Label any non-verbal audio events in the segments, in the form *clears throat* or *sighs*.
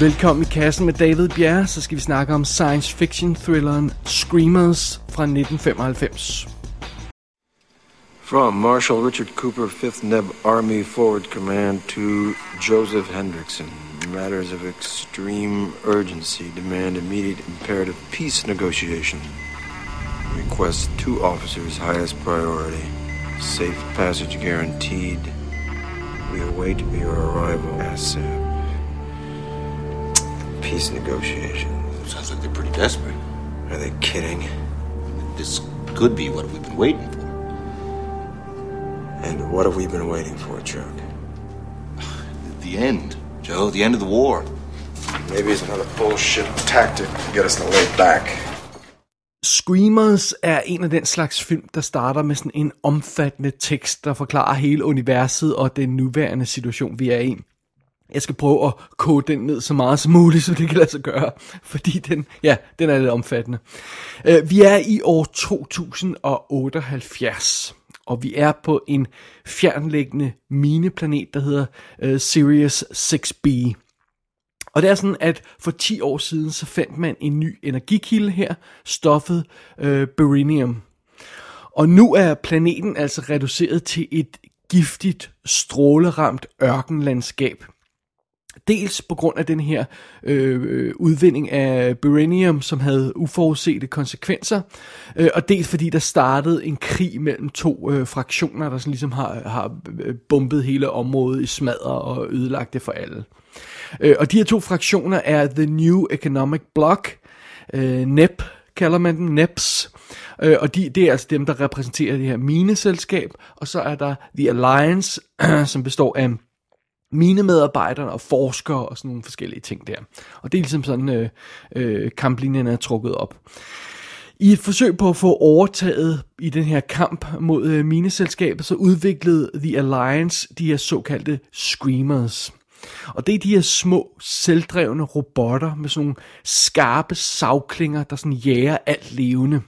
Velkommen i kassen med David Bjerre, så skal vi snakke om science fiction thrilleren Screamers fra 1995. From Marshal Richard Cooper, 5th Neb Army Forward Command to Joseph Hendrickson. Matters of extreme urgency demand immediate imperative peace negotiation. Request two officers highest priority. Safe passage guaranteed. We await your arrival, ASAP. Peace negotiations. Sounds like they're pretty desperate. Are they kidding? This could be what we've been waiting for. And what have we been waiting for, Chuck? *sighs* The end, Joe. The end of the war. Maybe it's another bullshit tactic to get us to lay back. Screamers er en af den slags film, der starter med sådan en omfattende tekst, der forklarer hele universet og den nuværende situation, vi er i. Jeg skal prøve at kode den ned så meget som muligt, så det kan lade sig gøre, fordi den, ja, den er lidt omfattende. Øh, vi er i år 2078, og vi er på en fjernlæggende mineplanet, der hedder øh, Sirius 6B. Og det er sådan, at for 10 år siden, så fandt man en ny energikilde her, stoffet øh, beryllium. Og nu er planeten altså reduceret til et giftigt, stråleramt ørkenlandskab. Dels på grund af den her øh, udvinding af beryllium, som havde uforudsete konsekvenser, øh, og dels fordi der startede en krig mellem to øh, fraktioner, der sådan ligesom har, har øh, bumpet hele området i smadre og ødelagt det for alle. Øh, og de her to fraktioner er The New Economic Bloc, øh, NEP kalder man den, NEPS, øh, og de, det er altså dem, der repræsenterer det her mineselskab, og så er der The Alliance, *clears throat* som består af mine medarbejdere og forskere og sådan nogle forskellige ting der. Og det er ligesom sådan, øh, øh, kamplinjen er trukket op. I et forsøg på at få overtaget i den her kamp mod øh, mineselskabet, så udviklede The Alliance de her såkaldte Screamers. Og det er de her små, selvdrevne robotter med sådan nogle skarpe savklinger, der sådan jager alt levende.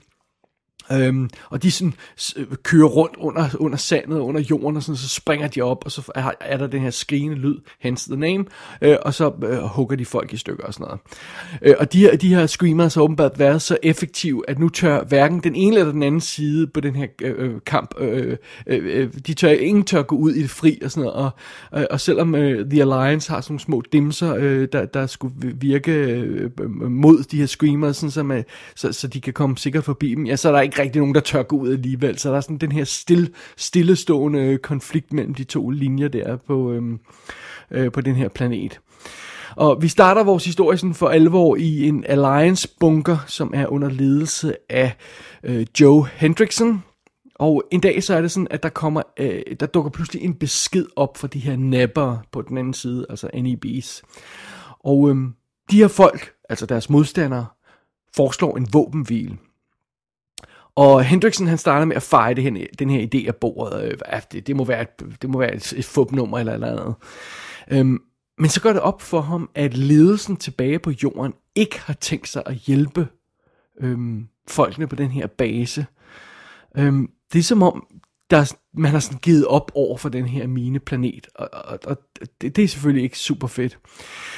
Øhm, og de sådan øh, kører rundt under, under sandet, under jorden, og sådan, så springer de op, og så er, er der den her skrigende lyd, hence the name, øh, og så øh, hugger de folk i stykker og sådan noget. Øh, og de her, de her screamers har åbenbart været så effektive, at nu tør hverken den ene eller den anden side på den her øh, øh kamp, øh, øh, øh, de tør, ingen tør gå ud i det fri og sådan noget, og, øh, og selvom øh, The Alliance har sådan nogle små dimser, øh, der, der skulle virke øh, mod de her screamers, sådan, så, man, så, så de kan komme sikkert forbi dem, ja, så er der ikke rigtig nogen, der tør gå ud alligevel. Så der er sådan den her stille, stillestående konflikt mellem de to linjer der på, øhm, øh, på den her planet. Og vi starter vores historie sådan for alvor i en Alliance-bunker, som er under ledelse af øh, Joe Hendrickson. Og en dag så er det sådan, at der kommer, øh, der dukker pludselig en besked op for de her napper på den anden side, altså NEB's. Og øh, de her folk, altså deres modstandere, foreslår en våbenhvile. Og Hendriksen han starter med at fejre den her, den her idé af bordet. Øh, at det, det, må være et, det må være et, et fupnummer eller eller andet. Øhm, men så går det op for ham, at ledelsen tilbage på jorden ikke har tænkt sig at hjælpe øhm, folkene på den her base. Øhm, det er som om, der, man har sådan givet op over for den her mineplanet, og, og, og det, det er selvfølgelig ikke super fedt.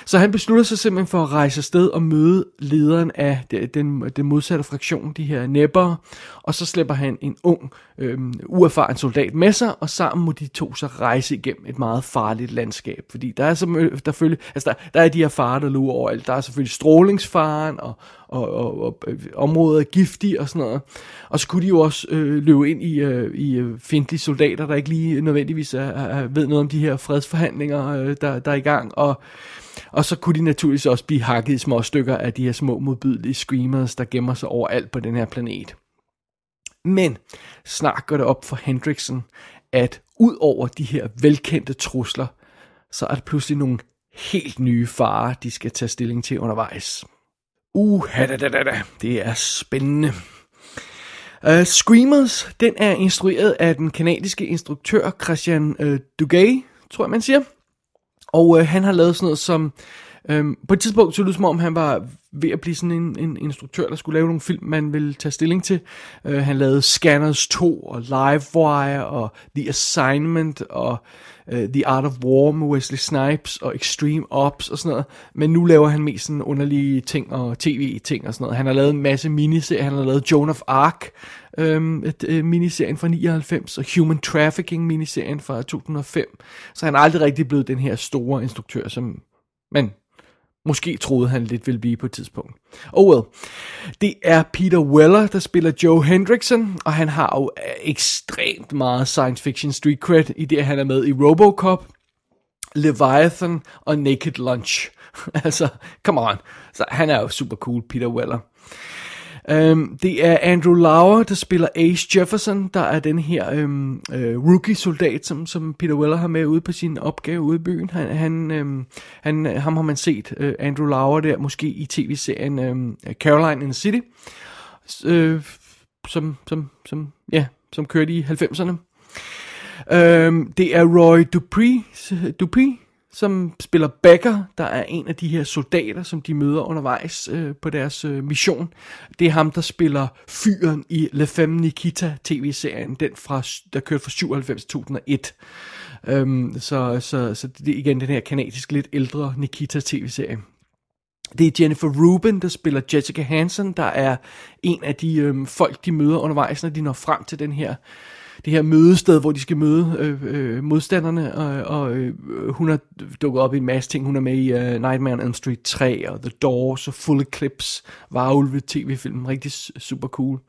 Så han beslutter sig simpelthen for at rejse afsted og møde lederen af den, den modsatte fraktion, de her næpper, og så slipper han en ung, øhm, uerfaren soldat med sig, og sammen må de to så rejse igennem et meget farligt landskab, fordi der er, som, der, følge, altså der, der er de her farer, der lurer overalt. Der er selvfølgelig strålingsfaren, og, og, og, og øh, området er giftige og sådan noget. Og så kunne de jo også øh, løbe ind i, øh, i øh, fjendtlige soldater, der ikke lige nødvendigvis er, er, ved noget om de her fredsforhandlinger, øh, der, der er i gang, og og så kunne de naturligvis også blive hakket i små stykker af de her små modbydelige screamers, der gemmer sig overalt på den her planet. Men snart går det op for Hendrickson, at ud over de her velkendte trusler, så er der pludselig nogle helt nye farer, de skal tage stilling til undervejs. Uh, da, da, da, da. det er spændende. Uh, Screamers, den er instrueret af den kanadiske instruktør Christian uh, Dugay, tror jeg man siger. Og uh, han har lavet sådan noget som Øhm, på et tidspunkt så det som om, han var ved at blive sådan en, en instruktør, der skulle lave nogle film, man ville tage stilling til. Øh, han lavede Scanners 2 og Livewire og The Assignment og øh, The Art of War med Wesley Snipes og Extreme Ops og sådan noget. Men nu laver han mest sådan underlige ting og tv-ting og sådan noget. Han har lavet en masse miniserier. Han har lavet Joan of Arc, øhm, et, øh, miniserien fra 99, og Human Trafficking miniserien fra 2005. Så han er aldrig rigtig blevet den her store instruktør, som men Måske troede han lidt ville blive på et tidspunkt. Oh well. Det er Peter Weller, der spiller Joe Hendrickson, og han har jo ekstremt meget science fiction street cred, i det han er med i Robocop, Leviathan og Naked Lunch. *laughs* altså, come on. Så han er jo super cool, Peter Weller. Um, det er Andrew Lauer, der spiller Ace Jefferson, der er den her um, uh, rookie-soldat, som, som Peter Weller har med ude på sin opgave ude i byen. Han, han, um, han, ham har man set, uh, Andrew Lauer der, måske i tv-serien um, Caroline in the City, uh, som, som, som, ja, som kørte i 90'erne. Um, det er Roy Dupree, Dupree som spiller Becker, der er en af de her soldater, som de møder undervejs øh, på deres øh, mission. Det er ham, der spiller fyren i Le Femme Nikita tv-serien, den fra, der kørte fra 97 til 2001. Øhm, så, så, så det er igen den her kanadiske lidt ældre Nikita tv-serie. Det er Jennifer Rubin, der spiller Jessica Hansen, der er en af de øhm, folk, de møder undervejs, når de når frem til den her det her mødested, hvor de skal møde øh, øh, modstanderne, og, og øh, hun har dukket op i en masse ting. Hun er med i øh, Nightmare on Elm Street 3, og The Doors, og Full Eclipse, Varulve tv-film, rigtig super cool.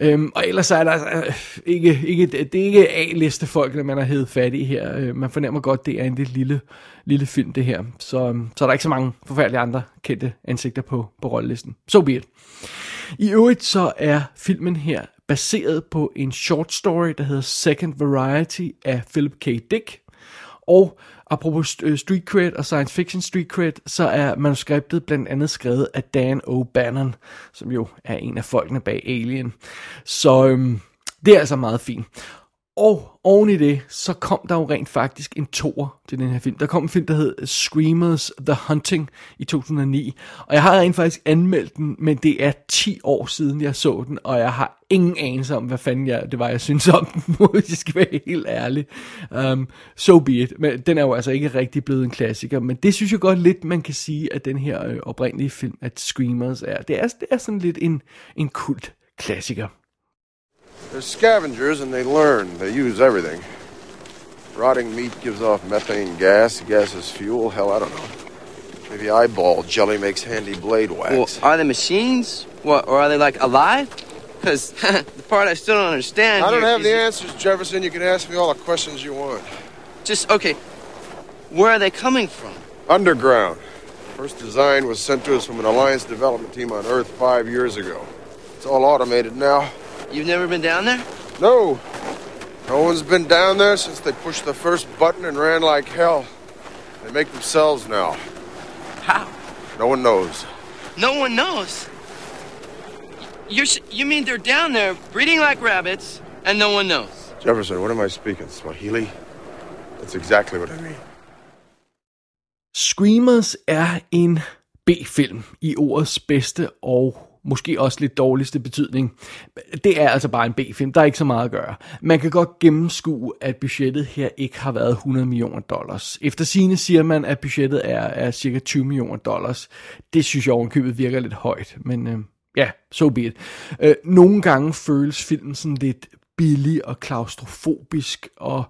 Øhm, og ellers er der altså, øh, ikke, ikke, det er ikke A-liste folk, der man har hævet fat i her. Øh, man fornemmer godt, det er en lidt lille, lille film, det her. Så, øhm, så er der ikke så mange forfærdelige andre kendte ansigter på, på rollelisten. So be it. I øvrigt så er filmen her baseret på en short story, der hedder Second Variety af Philip K. Dick. Og apropos øh, street cred og science fiction street cred, så er manuskriptet blandt andet skrevet af Dan O'Bannon, som jo er en af folkene bag Alien. Så øhm, det er altså meget fint. Og oven i det, så kom der jo rent faktisk en toer til den her film. Der kom en film, der hed Screamers The Hunting i 2009. Og jeg har rent faktisk anmeldt den, men det er 10 år siden, jeg så den. Og jeg har ingen anelse om, hvad fanden jeg, det var, jeg synes om den, *laughs* hvis jeg skal være helt ærlig. Um, so be it. Men den er jo altså ikke rigtig blevet en klassiker. Men det synes jeg godt lidt, man kan sige, at den her øh, oprindelige film, at Screamers er. Det er, det er sådan lidt en, en kult klassiker. They're scavengers and they learn. They use everything. Rotting meat gives off methane gas. Gas is fuel. Hell, I don't know. Maybe eyeball jelly makes handy blade wax. Well, are they machines? What, or are they like alive? Because *laughs* the part I still don't understand. I don't have the answers, Jefferson. You can ask me all the questions you want. Just okay. Where are they coming from? Underground. First design was sent to us from an Alliance development team on Earth five years ago. It's all automated now. You've never been down there? No. No one's been down there since they pushed the first button and ran like hell. They make themselves now. How? No one knows. No one knows. You're, you mean they're down there breeding like rabbits and no one knows? Jefferson, what am I speaking? Swahili? That's exactly what I mean. Screamers er en B-film i ordets bedste og måske også lidt dårligste betydning. Det er altså bare en B-film, der er ikke så meget at gøre. Man kan godt gennemskue, at budgettet her ikke har været 100 millioner dollars. Efter sine siger man, at budgettet er, er cirka 20 millioner dollars. Det synes jeg ovenkøbet virker lidt højt, men øh, ja, so be it. Øh, nogle gange føles filmen sådan lidt billig og klaustrofobisk, og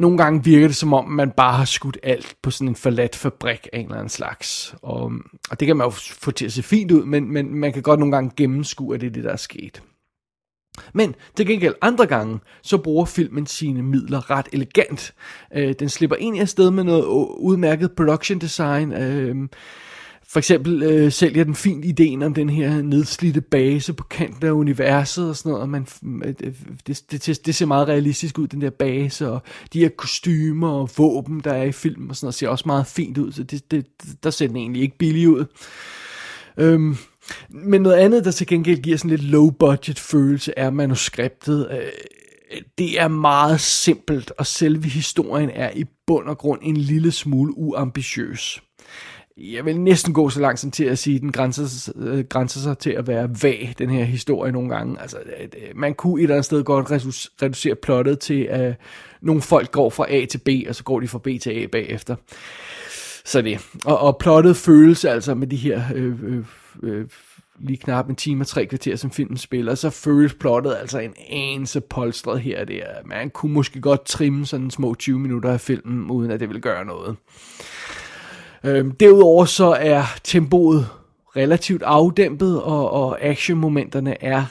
nogle gange virker det som om, man bare har skudt alt på sådan en forladt fabrik af en eller anden slags. Og, og det kan man jo få til at se fint ud, men, men man kan godt nogle gange gennemskue, at det er det, der er sket. Men til gengæld andre gange, så bruger filmen sine midler ret elegant. Øh, den slipper egentlig afsted med noget udmærket production design. Øh, for eksempel øh, sælger den fint ideen om den her nedslidte base på kanten af universet og sådan noget. Og man, øh, øh, det, det, det ser meget realistisk ud, den der base, og de her kostymer og våben, der er i filmen og sådan noget, ser også meget fint ud, så det, det, der ser den egentlig ikke billig ud. Øhm, men noget andet, der til gengæld giver sådan lidt low budget følelse, er manuskriptet. Øh, det er meget simpelt, og selve historien er i bund og grund en lille smule uambitiøs jeg vil næsten gå så langt som til at sige, at den grænser, øh, grænser sig til at være vag, den her historie nogle gange. Altså, øh, øh man kunne et eller andet sted godt reducere plottet til, at nogle folk går fra A til B, og så går de fra B til A bagefter. Så det. Og, og plottet føles altså med de her øh, øh, øh, lige knap en time og tre kvarter, som filmen spiller, så føles plottet altså en anelse polstret her. Det er, man kunne måske godt trimme sådan små 20 minutter af filmen, uden at det ville gøre noget. Øhm, derudover så er tempoet relativt afdæmpet, og, og actionmomenterne er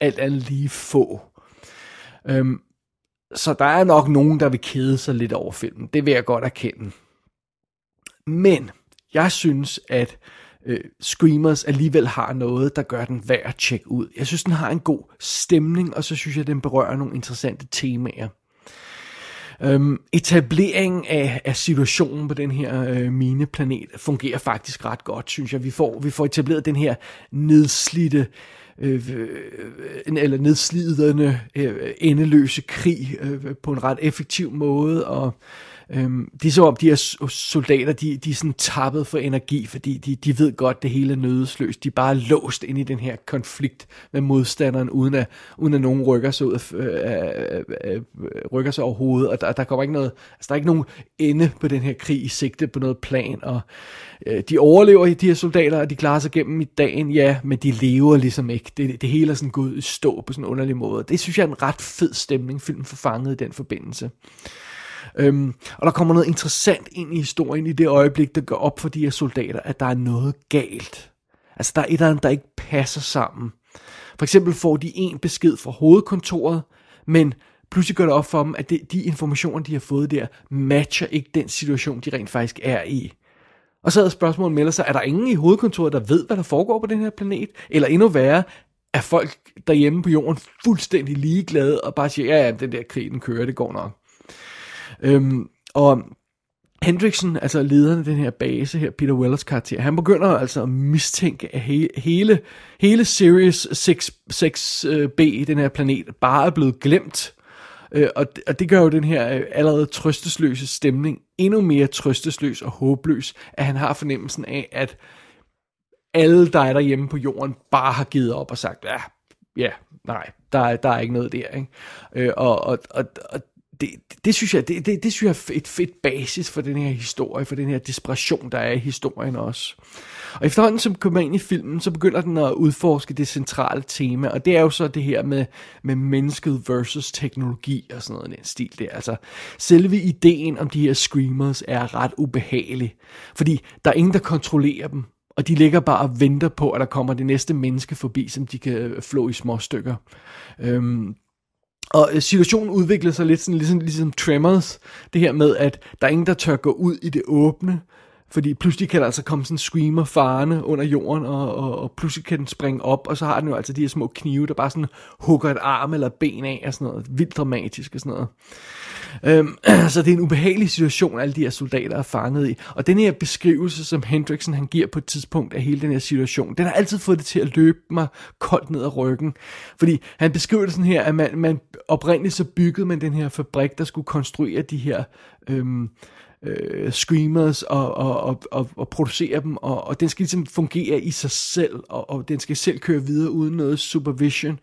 alt andet lige få. Øhm, så der er nok nogen, der vil kede sig lidt over filmen. Det vil jeg godt erkende. Men jeg synes, at øh, Screamers alligevel har noget, der gør den værd at tjekke ud. Jeg synes, den har en god stemning, og så synes jeg, den berører nogle interessante temaer. Øhm, etableringen af, af situationen på den her øh, mineplanet fungerer faktisk ret godt, synes jeg. Vi får, vi får etableret den her nedslidte øh, øh, øh eller nedslidende øh, øh, endeløse krig øh, på en ret effektiv måde, og Øhm, det er som om, de her soldater, de, de er sådan tappet for energi, fordi de, de ved godt, det hele er nødesløst. De er bare låst ind i den her konflikt med modstanderen, uden at, uden at nogen rykker sig, ud af, øh, øh, øh, øh, rykker sig overhovedet. Og der, der kommer ikke noget, altså der er ikke nogen ende på den her krig i sigte på noget plan. Og øh, de overlever, de her soldater, og de klarer sig gennem i dagen, ja, men de lever ligesom ikke. Det, det hele er sådan gået i stå på sådan en underlig måde. Det synes jeg er en ret fed stemning, filmen forfangede i den forbindelse. Øhm, og der kommer noget interessant ind i historien i det øjeblik, der går op for de her soldater, at der er noget galt. Altså der er et eller andet, der ikke passer sammen. For eksempel får de en besked fra hovedkontoret, men pludselig gør det op for dem, at det, de informationer, de har fået der, matcher ikke den situation, de rent faktisk er i. Og så er spørgsmålet melder sig, er der ingen i hovedkontoret, der ved, hvad der foregår på den her planet? Eller endnu værre, er folk derhjemme på jorden fuldstændig ligeglade og bare siger, ja, ja, den der krig, den kører, det går nok. Øhm, og Hendrickson, altså lederen af den her base her, Peter Wellers karakter, han begynder altså at mistænke, at he, hele, hele Sirius 6, 6B øh, den her planet bare er blevet glemt. Øh, og, det, og det gør jo den her øh, allerede trøstesløse stemning endnu mere trøstesløs og håbløs, at han har fornemmelsen af, at alle, der derhjemme på jorden, bare har givet op og sagt, ja, ja, nej, der, der er ikke noget der. Ikke? Øh, og, og, og, og det, det, synes jeg, det, det, det synes jeg er et fedt basis for den her historie, for den her desperation, der er i historien også. Og efterhånden, som kommer ind i filmen, så begynder den at udforske det centrale tema, og det er jo så det her med, med mennesket versus teknologi og sådan noget, den stil der. Altså, selve ideen om de her screamers er ret ubehagelig, fordi der er ingen, der kontrollerer dem, og de ligger bare og venter på, at der kommer det næste menneske forbi, som de kan flå i små stykker. Øhm, og øh, situationen udvikler sig lidt sådan, ligesom, ligesom Tremors. Det her med, at der er ingen, der tør gå ud i det åbne. Fordi pludselig kan der altså komme sådan en screamer farne under jorden, og, og, og pludselig kan den springe op, og så har den jo altså de her små knive, der bare sådan hugger et arm eller ben af, og sådan noget. Vildt dramatisk og sådan noget. Øhm, *clears throat* så det er en ubehagelig situation, alle de her soldater er fanget i. Og den her beskrivelse, som Hendriksen han giver på et tidspunkt af hele den her situation, den har altid fået det til at løbe mig koldt ned ad ryggen. Fordi han beskriver det sådan her, at man, man oprindeligt så byggede man den her fabrik, der skulle konstruere de her... Øhm, øh, screamers og, og, og, og, og producere dem, og, og den skal ligesom fungere i sig selv, og, og den skal selv køre videre uden noget supervision.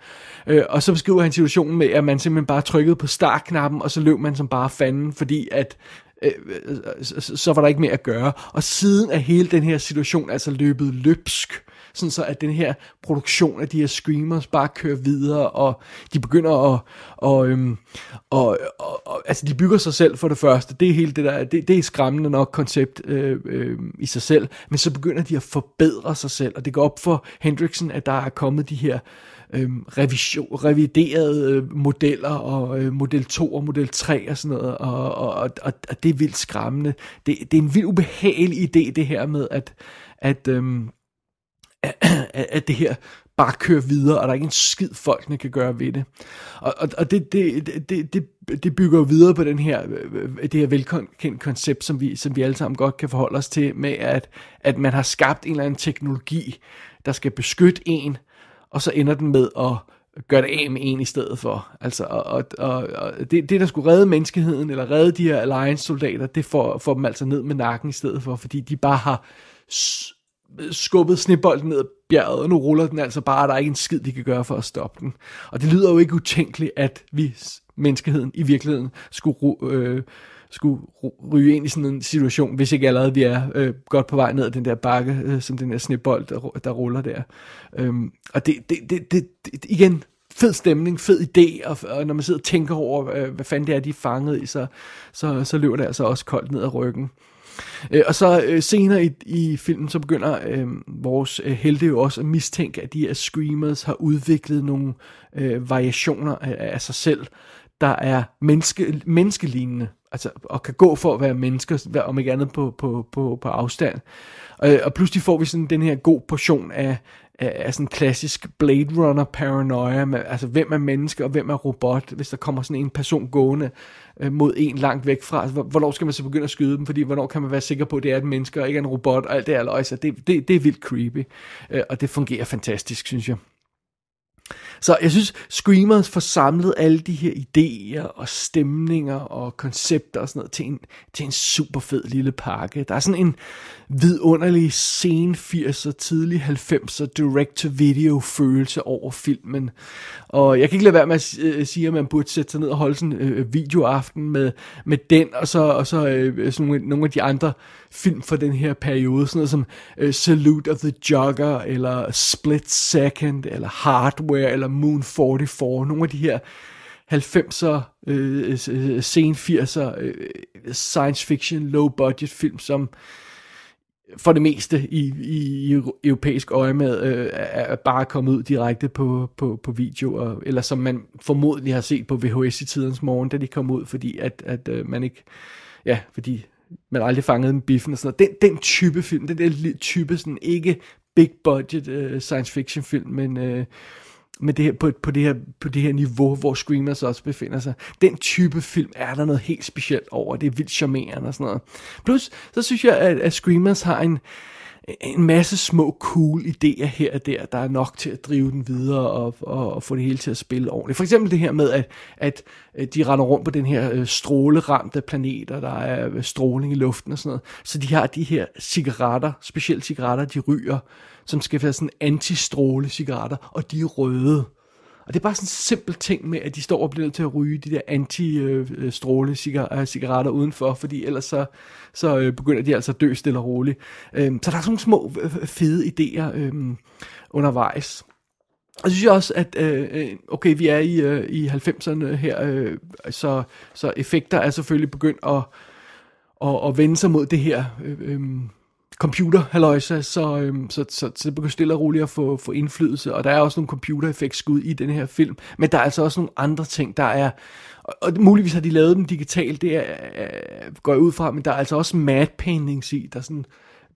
Øh, og så beskriver han situationen med, at man simpelthen bare trykkede på startknappen, og så løb man som bare fanden, fordi at øh, øh så, så var der ikke mere at gøre. Og siden er hele den her situation altså løbet løbsk sådan så at den her produktion af de her screamers bare kører videre, og de begynder at, og, øhm, og, og, og altså de bygger sig selv for det første, det er helt det der, det, det er skræmmende nok koncept øh, øh, i sig selv, men så begynder de at forbedre sig selv, og det går op for Hendrickson, at der er kommet de her øh, revision, reviderede øh, modeller, og øh, model 2 og model 3 og sådan noget, og, og, og, og det er vildt skræmmende. Det, det er en vild ubehagelig idé, det her med, at, at øh, at det her bare kører videre, og der er ikke en skid, folkene kan gøre ved det. Og, og, og det, det, det, det, det bygger jo videre på den her, øh, det her velkendt koncept, som vi, som vi alle sammen godt kan forholde os til, med at, at man har skabt en eller anden teknologi, der skal beskytte en, og så ender den med at gøre det af med en i stedet for. Altså, og, og, og, og det, det, der skulle redde menneskeheden, eller redde de her Alliance-soldater, det får, får dem altså ned med nakken i stedet for, fordi de bare har skubbet snebolden ned ad bjerget, og nu ruller den altså bare, og der er ikke en skid, de kan gøre for at stoppe den. Og det lyder jo ikke utænkeligt, at vi, menneskeheden, i virkeligheden skulle, øh, skulle ryge ind i sådan en situation, hvis ikke allerede vi er øh, godt på vej ned ad den der bakke, øh, som den der snebold, der, der ruller der. Øhm, og det, det, det, det, det, igen, fed stemning, fed idé, og, og når man sidder og tænker over, øh, hvad fanden det er, de er fanget i, så, så, så løber det altså også koldt ned ad ryggen. Øh, og så øh, senere i, i filmen, så begynder øh, vores øh, helte jo også at mistænke, at de her screamers har udviklet nogle øh, variationer af, af sig selv, der er menneske, menneskelignende, altså, og kan gå for at være mennesker, om ikke andet på, på, på, på afstand. Og, øh, og pludselig får vi sådan den her god portion af, af, af sådan klassisk Blade Runner paranoia, med, altså hvem er menneske og hvem er robot, hvis der kommer sådan en person gående øh, mod en langt væk fra, altså, hvor- hvornår skal man så begynde at skyde dem, fordi hvornår kan man være sikker på, at det er et menneske og ikke en robot, og alt det er løg, så det, det, det er vildt creepy, øh, og det fungerer fantastisk, synes jeg. Så jeg synes, Screamers får samlet alle de her idéer og stemninger og koncepter og sådan noget til en, til en super fed lille pakke. Der er sådan en vidunderlig sen 80'er, tidlig 90'er direct-to-video følelse over filmen. Og jeg kan ikke lade være med at øh, sige, at man burde sætte sig ned og holde sådan en øh, videoaften med, med den, og så, og så øh, øh sådan nogle, nogle af de andre film fra den her periode, sådan noget som øh, Salute of the Jogger, eller Split Second, eller Hardware, eller Moon 44, nogle af de her 90'er, øh, øh, sen 80'er øh, science fiction, low budget film, som for det meste i, i, i europæisk øje med øh, er bare kommet ud direkte på, på, på video, og, eller som man formodentlig har set på VHS i tidens morgen, da de kom ud, fordi at, at øh, man ikke, ja, fordi man aldrig fangede en biffen og sådan noget. Den, den type film, den der type sådan ikke big budget øh, science fiction film, men øh, med det her, på, på, det her, på det her niveau, hvor Screamers også befinder sig. Den type film er der noget helt specielt over. Det er vildt charmerende og sådan noget. Plus, så synes jeg, at, at Screamers har en, en masse små cool idéer her og der, der er nok til at drive den videre og, og, og få det hele til at spille ordentligt. For eksempel det her med, at, at de render rundt på den her øh, stråleramte planet, og der er øh, stråling i luften og sådan noget. Så de har de her cigaretter, specielt cigaretter, de ryger, som skal være sådan anti-stråle cigaretter, og de er røde. Og det er bare sådan en simpel ting med, at de står og bliver nødt til at ryge de der anti-stråle øh, cigaretter udenfor, fordi ellers så, så øh, begynder de altså at dø stille og roligt. Øhm, Så der er sådan nogle små øh, fede idéer øhm, undervejs. Og så synes jeg også, at øh, okay, vi er i, øh, i 90'erne her, øh, så, så effekter er selvfølgelig begyndt at, at, at vende sig mod det her øh, øh, computer halløjsa, så, øh, så, så, så det begynder stille og roligt at få, få indflydelse, og der er også nogle computer skud i den her film, men der er altså også nogle andre ting, der er, og, og muligvis har de lavet dem digitalt, det er, er, går jeg ud fra, men der er altså også mad paintings i, der sådan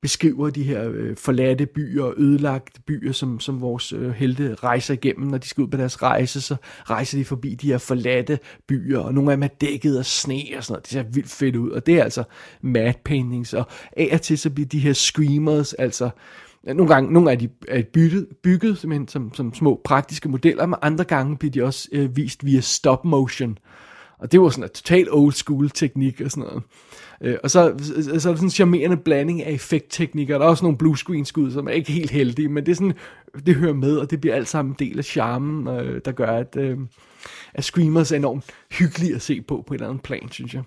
beskriver de her øh, forladte byer og ødelagte byer, som, som vores øh, helte rejser igennem. Når de skal ud på deres rejse, så rejser de forbi de her forladte byer, og nogle af dem er dækket af sne og sådan noget. Det ser vildt fedt ud, og det er altså mad paintings. Og af og til så bliver de her screamers, altså nogle gange, nogle af de er bygget, bygget simpelthen som, som små praktiske modeller, men andre gange bliver de også øh, vist via stop motion. Og det var sådan en total old school teknik og sådan noget. Øh, og så, så er der sådan en charmerende blanding af effektteknikker. Der er også nogle blue screen skud, som er ikke helt heldige, men det er sådan, det hører med, og det bliver alt sammen en del af charmen, øh, der gør, at, øh, at Screamers er enormt hyggelig at se på, på et eller andet plan, synes jeg.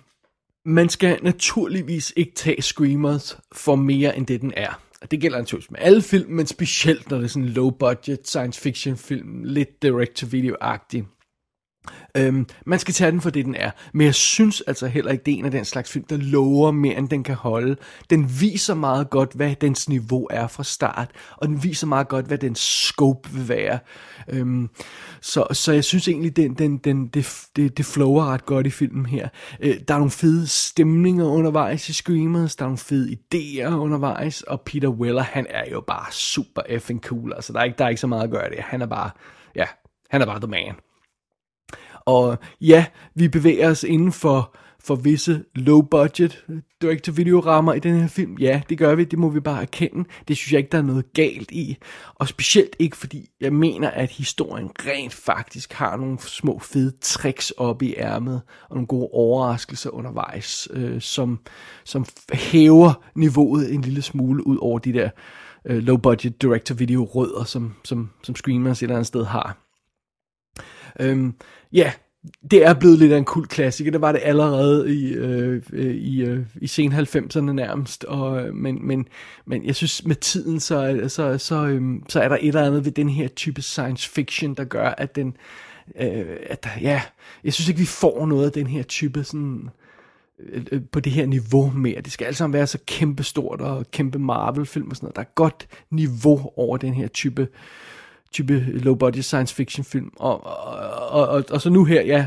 Man skal naturligvis ikke tage Screamers for mere end det den er. Og det gælder naturligvis med alle film, men specielt når det er sådan en low budget science fiction film, lidt direct to video-agtig. Øhm, man skal tage den for det, den er. Men jeg synes altså heller ikke, det er en af den slags film, der lover mere, end den kan holde. Den viser meget godt, hvad dens niveau er fra start, og den viser meget godt, hvad dens scope vil være. Øhm, så, så jeg synes egentlig, den, den, den, det, det, det flower ret godt i filmen her. Øh, der er nogle fede stemninger undervejs i Screamers, der er nogle fede idéer undervejs, og Peter Weller, han er jo bare super effing cool. Altså, der er ikke, der er ikke så meget at gøre det. Han er bare, ja, han er bare the man. Og ja, vi bevæger os inden for, for visse low-budget direct-to-video-rammer i den her film. Ja, det gør vi, det må vi bare erkende. Det synes jeg ikke, der er noget galt i. Og specielt ikke, fordi jeg mener, at historien rent faktisk har nogle små fede tricks op i ærmet, og nogle gode overraskelser undervejs, øh, som, som hæver niveauet en lille smule ud over de der øh, low-budget direct-to-video-rødder, som, som, som Screamers et eller andet sted har. Øhm, ja, det er blevet lidt af en kult klassiker. Det var det allerede i, øh, øh i, øh, i sen 90'erne nærmest. Og, øh, men, men, men jeg synes med tiden, så, så, så, øh, så er der et eller andet ved den her type science fiction, der gør, at den... Øh, at, ja, jeg synes ikke, vi får noget af den her type sådan øh, på det her niveau mere. Det skal altså være så kæmpe stort og kæmpe Marvel-film og sådan noget. Der er godt niveau over den her type type low-budget science fiction film. Og, og, og, og så nu her, ja,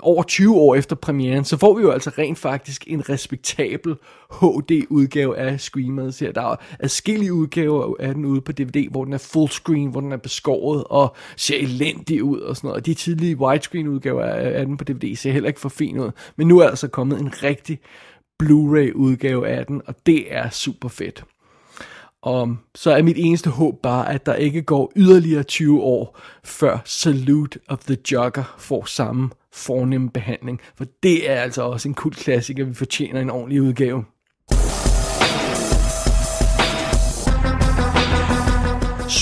over 20 år efter premieren, så får vi jo altså rent faktisk en respektabel HD-udgave af Screamers her. Der er adskillige udgaver af den ude på DVD, hvor den er fullscreen, hvor den er beskåret og ser elendig ud og sådan noget. Og de tidlige widescreen udgaver af den på DVD ser heller ikke for fin ud. Men nu er altså kommet en rigtig Blu-ray udgave af den, og det er super fedt. Og så er mit eneste håb bare, at der ikke går yderligere 20 år, før Salute of the Jogger får samme fornemme behandling. For det er altså også en kult klassiker, vi fortjener en ordentlig udgave.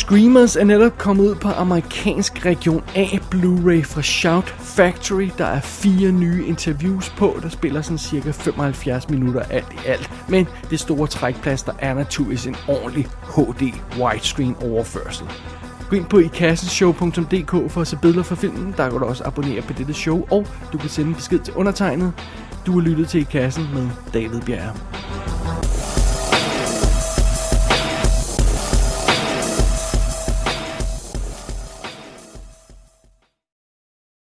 Screamers er netop kommet ud på amerikansk region A Blu-ray fra Shout Factory. Der er fire nye interviews på, der spiller sådan cirka 75 minutter alt i alt. Men det store trækplaster er naturligvis en ordentlig HD widescreen overførsel. Gå ind på ikassenshow.dk for at se billeder fra filmen. Der kan du også abonnere på dette show, og du kan sende en besked til undertegnet. Du har lyttet til I Kassen med David Bjerre.